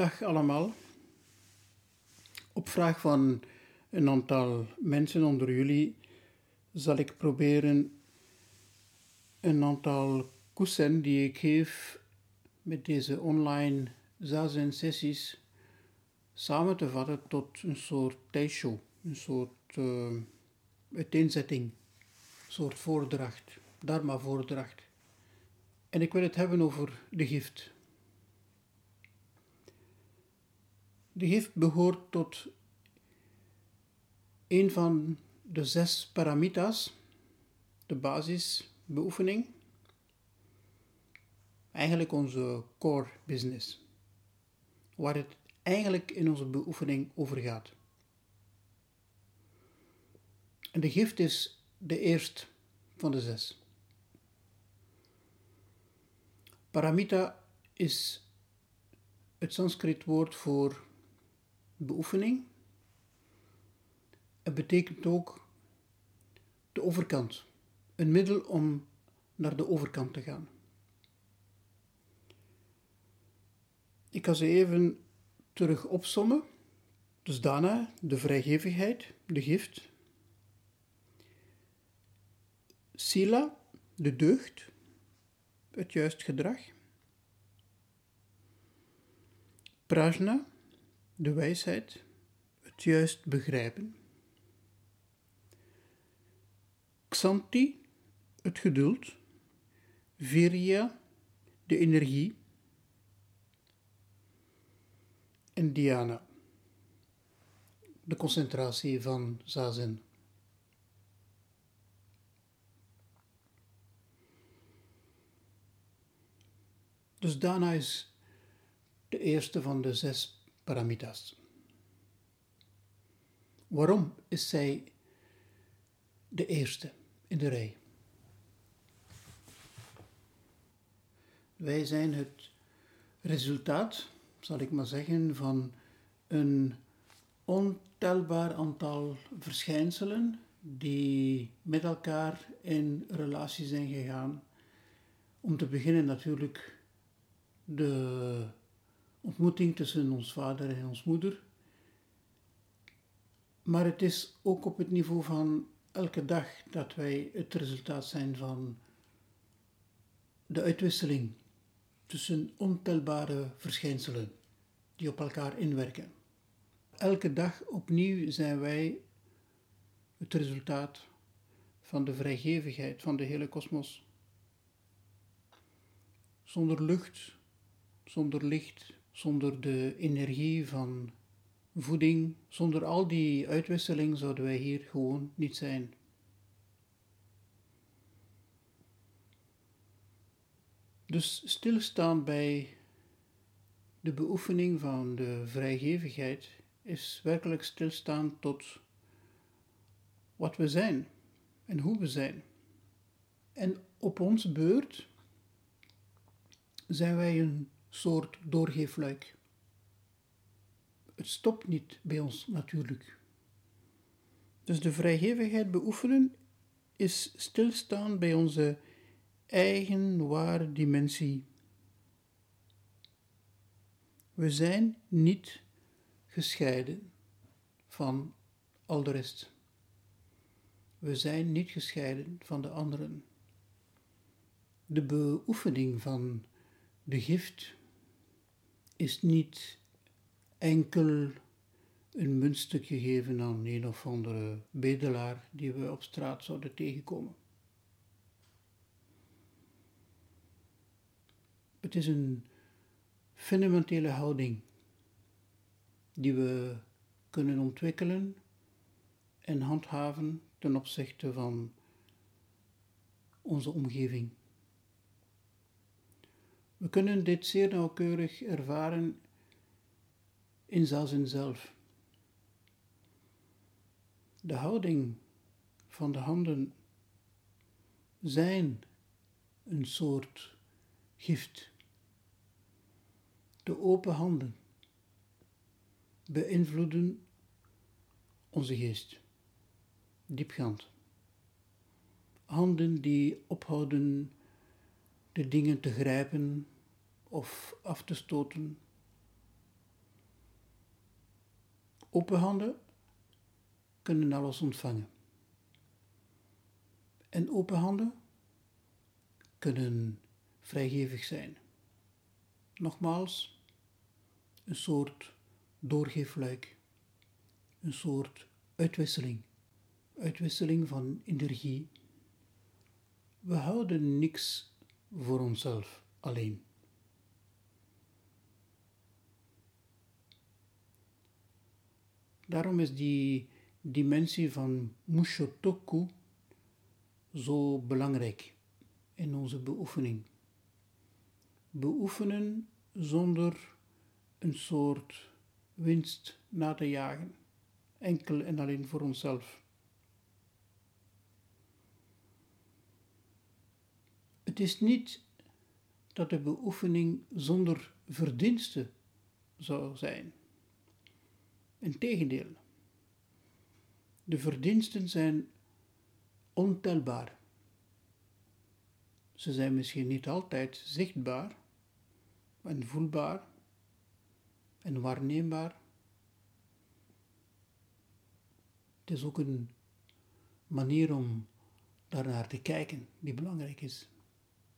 Dag allemaal. Op vraag van een aantal mensen onder jullie zal ik proberen een aantal kussen die ik geef met deze online zazen sessies samen te vatten tot een soort tijdshow, een soort uh, uiteenzetting, een soort voordracht, dharma voordracht. En ik wil het hebben over de gift. De gift behoort tot een van de zes paramitas, de basisbeoefening. Eigenlijk onze core business, waar het eigenlijk in onze beoefening over gaat. En de gift is de eerste van de zes. Paramita is het Sanskriet woord voor beoefening. Het betekent ook de overkant, een middel om naar de overkant te gaan. Ik ga ze even terug opsommen. Dus daarna de vrijgevigheid, de gift. Sila, de deugd, het juist gedrag. Prajna, de wijsheid, het juist begrijpen. Xanti, het geduld. Virya, de energie. En Dhyana, de concentratie van zazen. Dus Dana is de eerste van de zes Waarom is zij de eerste in de rij? Wij zijn het resultaat, zal ik maar zeggen, van een ontelbaar aantal verschijnselen die met elkaar in relatie zijn gegaan. Om te beginnen natuurlijk de ontmoeting tussen ons vader en ons moeder. Maar het is ook op het niveau van elke dag dat wij het resultaat zijn van de uitwisseling tussen ontelbare verschijnselen die op elkaar inwerken. Elke dag opnieuw zijn wij het resultaat van de vrijgevigheid van de hele kosmos. Zonder lucht, zonder licht, zonder de energie van voeding, zonder al die uitwisseling zouden wij hier gewoon niet zijn. Dus stilstaan bij de beoefening van de vrijgevigheid is werkelijk stilstaan tot wat we zijn en hoe we zijn. En op onze beurt zijn wij een soort doorgeefluik. Het stopt niet bij ons natuurlijk. Dus de vrijgevigheid beoefenen is stilstaan bij onze eigen ware dimensie. We zijn niet gescheiden van al de rest. We zijn niet gescheiden van de anderen. De beoefening van de gift is niet enkel een muntstukje geven aan een of andere bedelaar die we op straat zouden tegenkomen. Het is een fundamentele houding die we kunnen ontwikkelen en handhaven ten opzichte van onze omgeving. We kunnen dit zeer nauwkeurig ervaren in zazen zelf. De houding van de handen zijn een soort gift. De open handen beïnvloeden onze geest, diepgaand. Handen die ophouden de dingen te grijpen of af te stoten Open handen kunnen alles ontvangen. En open handen kunnen vrijgevig zijn. Nogmaals, een soort doorgeefluik, een soort uitwisseling, uitwisseling van energie. We houden niks voor onszelf alleen. Daarom is die dimensie van Mushotoku zo belangrijk in onze beoefening. Beoefenen zonder een soort winst na te jagen, enkel en alleen voor onszelf. Het is niet dat de beoefening zonder verdiensten zou zijn. Integendeel, de verdiensten zijn ontelbaar. Ze zijn misschien niet altijd zichtbaar en voelbaar en waarneembaar. Het is ook een manier om daarnaar te kijken die belangrijk is.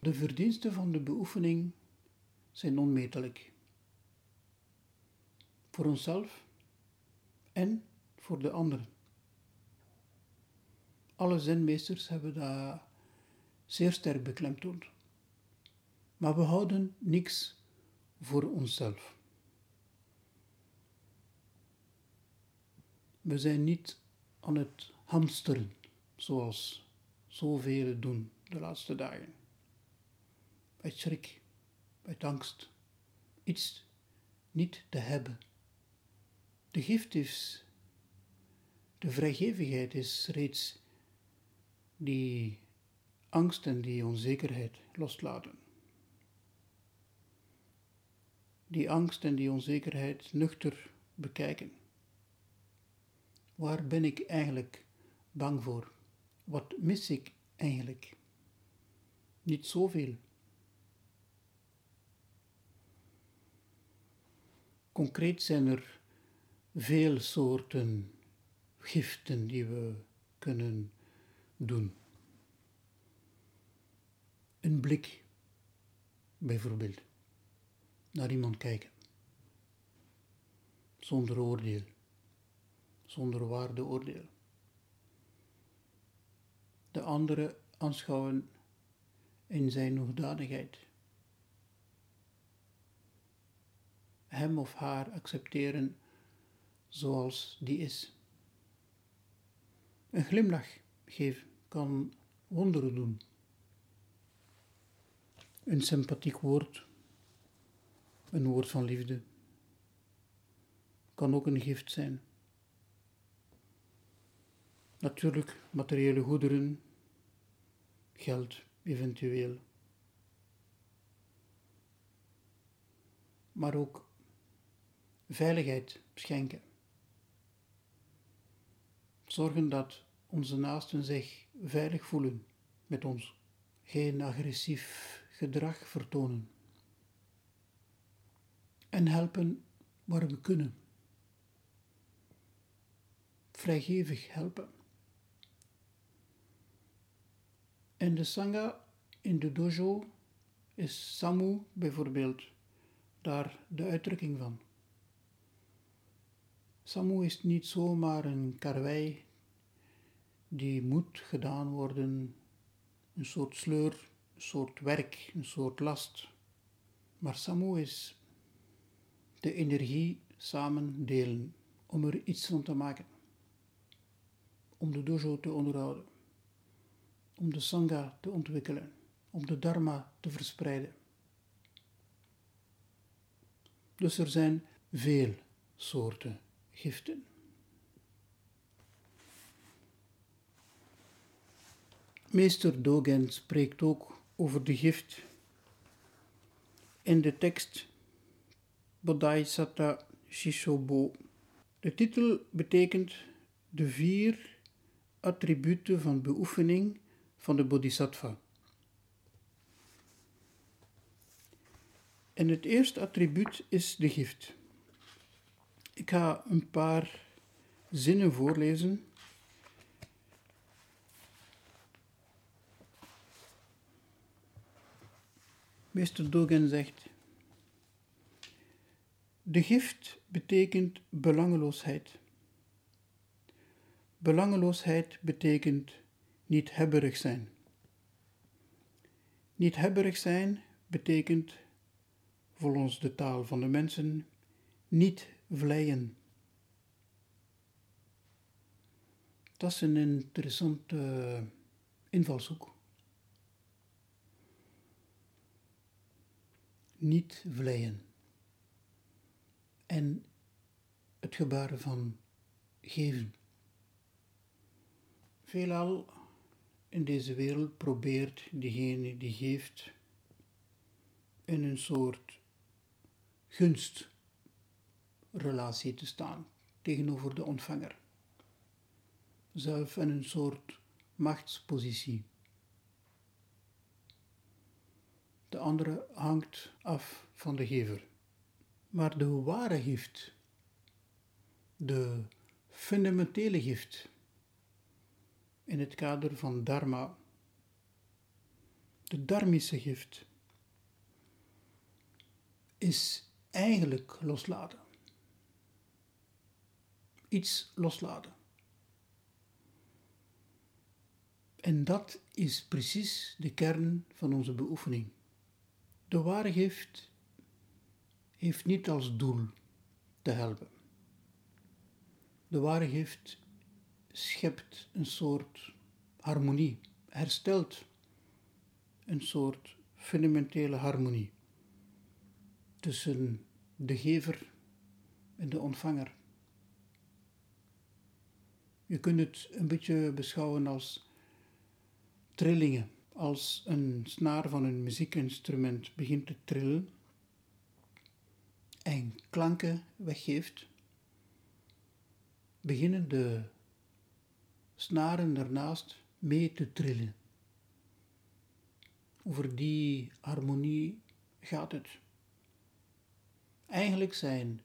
De verdiensten van de beoefening zijn onmetelijk. Voor onszelf en voor de anderen. Alle zenmeesters hebben dat zeer sterk beklemtoond. Maar we houden niks voor onszelf. We zijn niet aan het hamsteren, zoals zoveel doen de laatste dagen. Uit schrik, uit angst, iets niet te hebben. De gift is, de vrijgevigheid is reeds die angst en die onzekerheid loslaten. Die angst en die onzekerheid nuchter bekijken. Waar ben ik eigenlijk bang voor? Wat mis ik eigenlijk? Niet zoveel. Concreet zijn er veel soorten giften die we kunnen doen. Een blik, bijvoorbeeld, naar iemand kijken, zonder oordeel, zonder waardeoordeel. De andere aanschouwen in zijn hoedanigheid. Hem of haar accepteren zoals die is. Een glimlach geven kan wonderen doen. Een sympathiek woord, een woord van liefde, kan ook een gift zijn. Natuurlijk materiële goederen, geld eventueel. Maar ook veiligheid schenken. Zorgen dat onze naasten zich veilig voelen met ons. Geen agressief gedrag vertonen. En helpen waar we kunnen. Vrijgevig helpen. En de Sangha in de dojo is Samu bijvoorbeeld daar de uitdrukking van. Samu is niet zomaar een karwei die moet gedaan worden, een soort sleur, een soort werk, een soort last. Maar Samu is de energie samen delen om er iets van te maken, om de dojo te onderhouden, om de sangha te ontwikkelen, om de dharma te verspreiden. Dus er zijn veel soorten giften. Meester Dogen spreekt ook over de gift in de tekst Bodhisattva Shishobo. De titel betekent de vier attributen van beoefening van de Bodhisattva. En het eerste attribuut is de gift. Ik ga een paar zinnen voorlezen. Meester Dogen zegt: De gift betekent belangeloosheid. Belangeloosheid betekent niet hebberig zijn. Niet hebberig zijn betekent, volgens de taal van de mensen, niet vleien. Dat is een interessante invalshoek. Niet vleien. En het gebaren van geven. Veelal in deze wereld probeert diegene die geeft in een soort gunstrelatie te staan tegenover de ontvanger. Zelf in een soort machtspositie. De andere hangt af van de gever. Maar de ware gift, de fundamentele gift, in het kader van Dharma, de Dharmische gift, is eigenlijk loslaten. Iets loslaten. En dat is precies de kern van onze beoefening. De ware gift heeft niet als doel te helpen. De ware gift schept een soort harmonie, herstelt een soort fundamentele harmonie tussen de gever en de ontvanger. Je kunt het een beetje beschouwen als trillingen. Als een snaar van een muziekinstrument begint te trillen en klanken weggeeft, beginnen de snaren ernaast mee te trillen. Over die harmonie gaat het. Eigenlijk zijn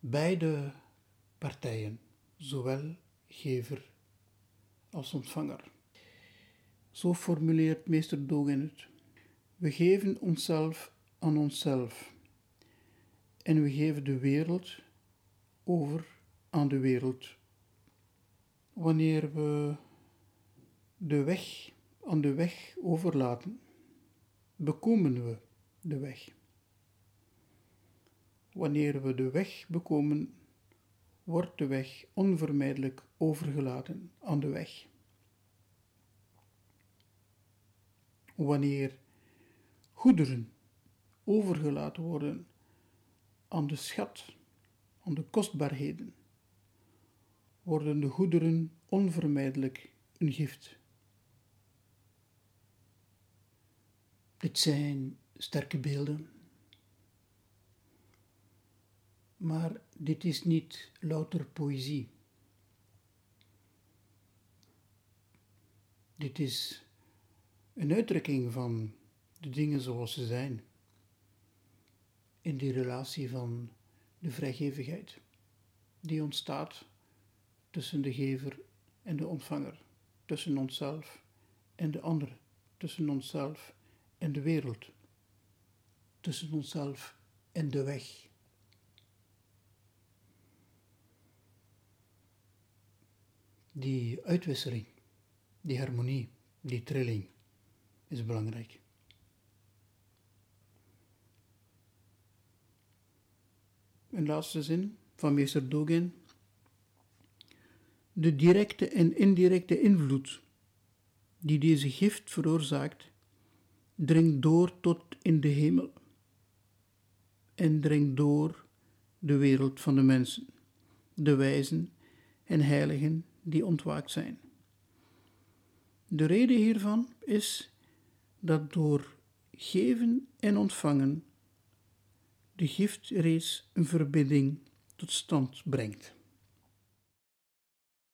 beide partijen, zowel gever als ontvanger. Zo formuleert meester Dogen het. We geven onszelf aan onszelf en we geven de wereld over aan de wereld wanneer we de weg aan de weg overlaten, bekomen we de weg. Wanneer we de weg bekomen, wordt de weg onvermijdelijk overgelaten aan de weg. Wanneer goederen overgelaten worden aan de schat, aan de kostbaarheden, worden de goederen onvermijdelijk een gift. Dit zijn sterke beelden. Maar dit is niet louter poëzie. Dit is een uitdrukking van de dingen zoals ze zijn. In die relatie van de vrijgevigheid die ontstaat tussen de gever en de ontvanger, tussen onszelf en de ander, tussen onszelf en de wereld, tussen onszelf en de weg. Die uitwisseling, die harmonie, die trilling is belangrijk. Een laatste zin van meester Dogen de directe en indirecte invloed die deze gift veroorzaakt, dringt door tot in de hemel en dringt door de wereld van de mensen, de wijzen en heiligen die ontwaakt zijn. De reden hiervan is dat door geven en ontvangen de gift reeds een verbinding tot stand brengt.